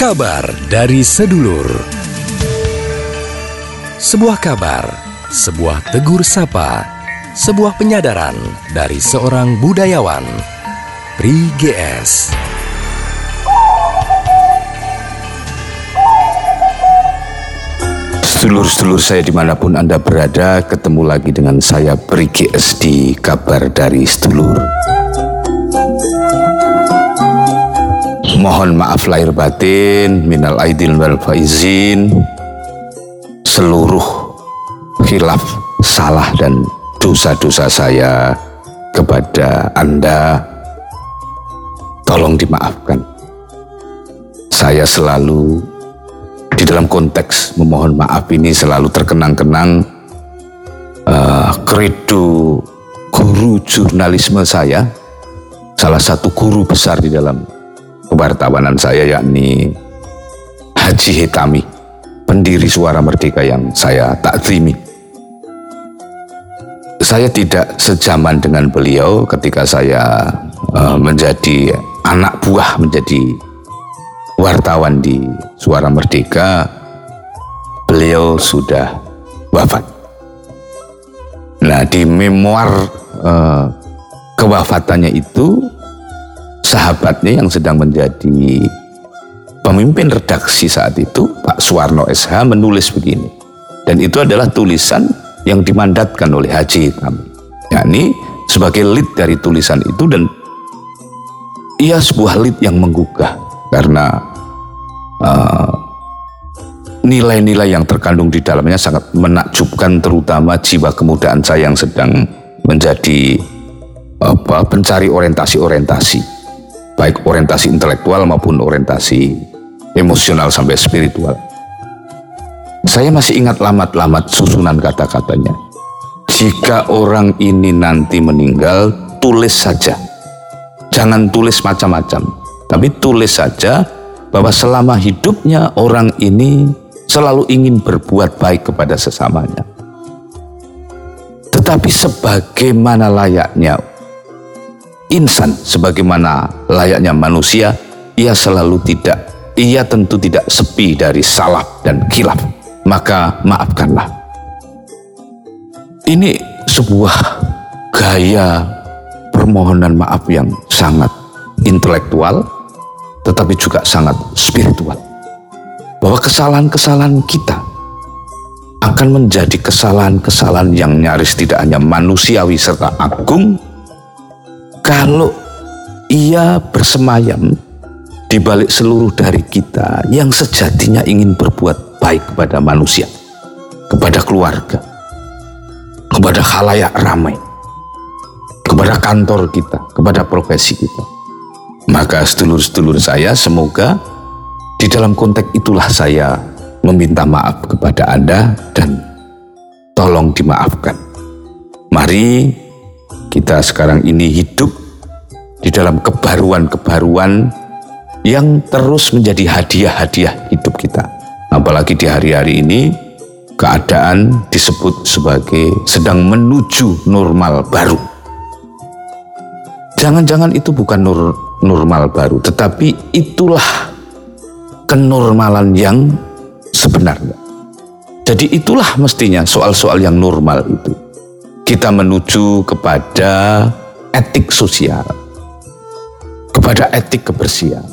Kabar dari sedulur. Sebuah kabar, sebuah tegur sapa, sebuah penyadaran dari seorang budayawan. Pri GS. Sedulur-sedulur saya di mana pun Anda berada, ketemu lagi dengan saya Pri GS di Kabar dari Sedulur. Mohon maaf lahir batin, minal aidin wal faizin, seluruh khilaf, salah dan dosa-dosa saya kepada Anda, tolong dimaafkan. Saya selalu di dalam konteks memohon maaf ini selalu terkenang-kenang. Uh, guru jurnalisme saya, salah satu guru besar di dalam kewartawanan saya yakni Haji Hitami, pendiri Suara Merdeka yang saya takzimi. Saya tidak sejaman dengan beliau ketika saya uh, menjadi anak buah menjadi wartawan di Suara Merdeka. Beliau sudah wafat. Nah, di memoir uh, kewafatannya itu sahabatnya yang sedang menjadi pemimpin redaksi saat itu, Pak Suwarno SH menulis begini. Dan itu adalah tulisan yang dimandatkan oleh Haji kami. yakni sebagai lead dari tulisan itu dan ia sebuah lead yang menggugah karena uh, nilai-nilai yang terkandung di dalamnya sangat menakjubkan terutama jiwa kemudaan saya yang sedang menjadi apa pencari orientasi-orientasi baik orientasi intelektual maupun orientasi emosional sampai spiritual. Saya masih ingat lamat-lamat susunan kata-katanya. Jika orang ini nanti meninggal, tulis saja. Jangan tulis macam-macam, tapi tulis saja bahwa selama hidupnya orang ini selalu ingin berbuat baik kepada sesamanya. Tetapi sebagaimana layaknya insan sebagaimana layaknya manusia, ia selalu tidak, ia tentu tidak sepi dari salah dan khilaf. Maka maafkanlah. Ini sebuah gaya permohonan maaf yang sangat intelektual, tetapi juga sangat spiritual. Bahwa kesalahan-kesalahan kita akan menjadi kesalahan-kesalahan yang nyaris tidak hanya manusiawi serta agung, kalau ia bersemayam di balik seluruh dari kita yang sejatinya ingin berbuat baik kepada manusia, kepada keluarga, kepada khalayak ramai, kepada kantor kita, kepada profesi kita. Maka sedulur-sedulur saya semoga di dalam konteks itulah saya meminta maaf kepada Anda dan tolong dimaafkan. Mari kita sekarang ini hidup di dalam kebaruan-kebaruan yang terus menjadi hadiah-hadiah hidup kita. Apalagi di hari-hari ini keadaan disebut sebagai sedang menuju normal baru. Jangan-jangan itu bukan nur, normal baru, tetapi itulah kenormalan yang sebenarnya. Jadi itulah mestinya soal-soal yang normal itu kita menuju kepada etik sosial, kepada etik kebersihan.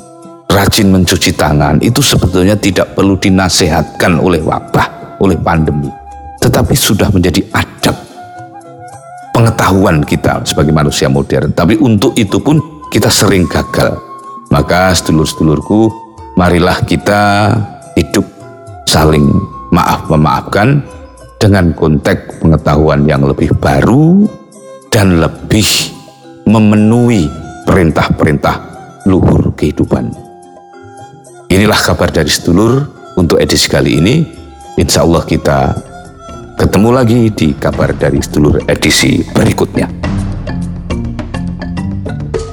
Rajin mencuci tangan itu sebetulnya tidak perlu dinasehatkan oleh wabah, oleh pandemi, tetapi sudah menjadi adab pengetahuan kita sebagai manusia modern. Tapi untuk itu pun kita sering gagal. Maka sedulur-sedulurku, marilah kita hidup saling maaf memaafkan dengan konteks pengetahuan yang lebih baru dan lebih memenuhi perintah-perintah luhur kehidupan. Inilah kabar dari sedulur untuk edisi kali ini. Insya Allah kita ketemu lagi di kabar dari sedulur edisi berikutnya.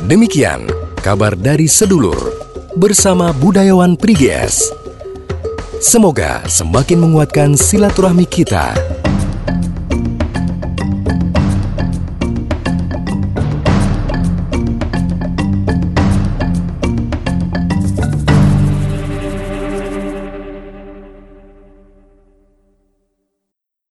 Demikian kabar dari sedulur bersama budayawan Priges. Semoga semakin menguatkan silaturahmi kita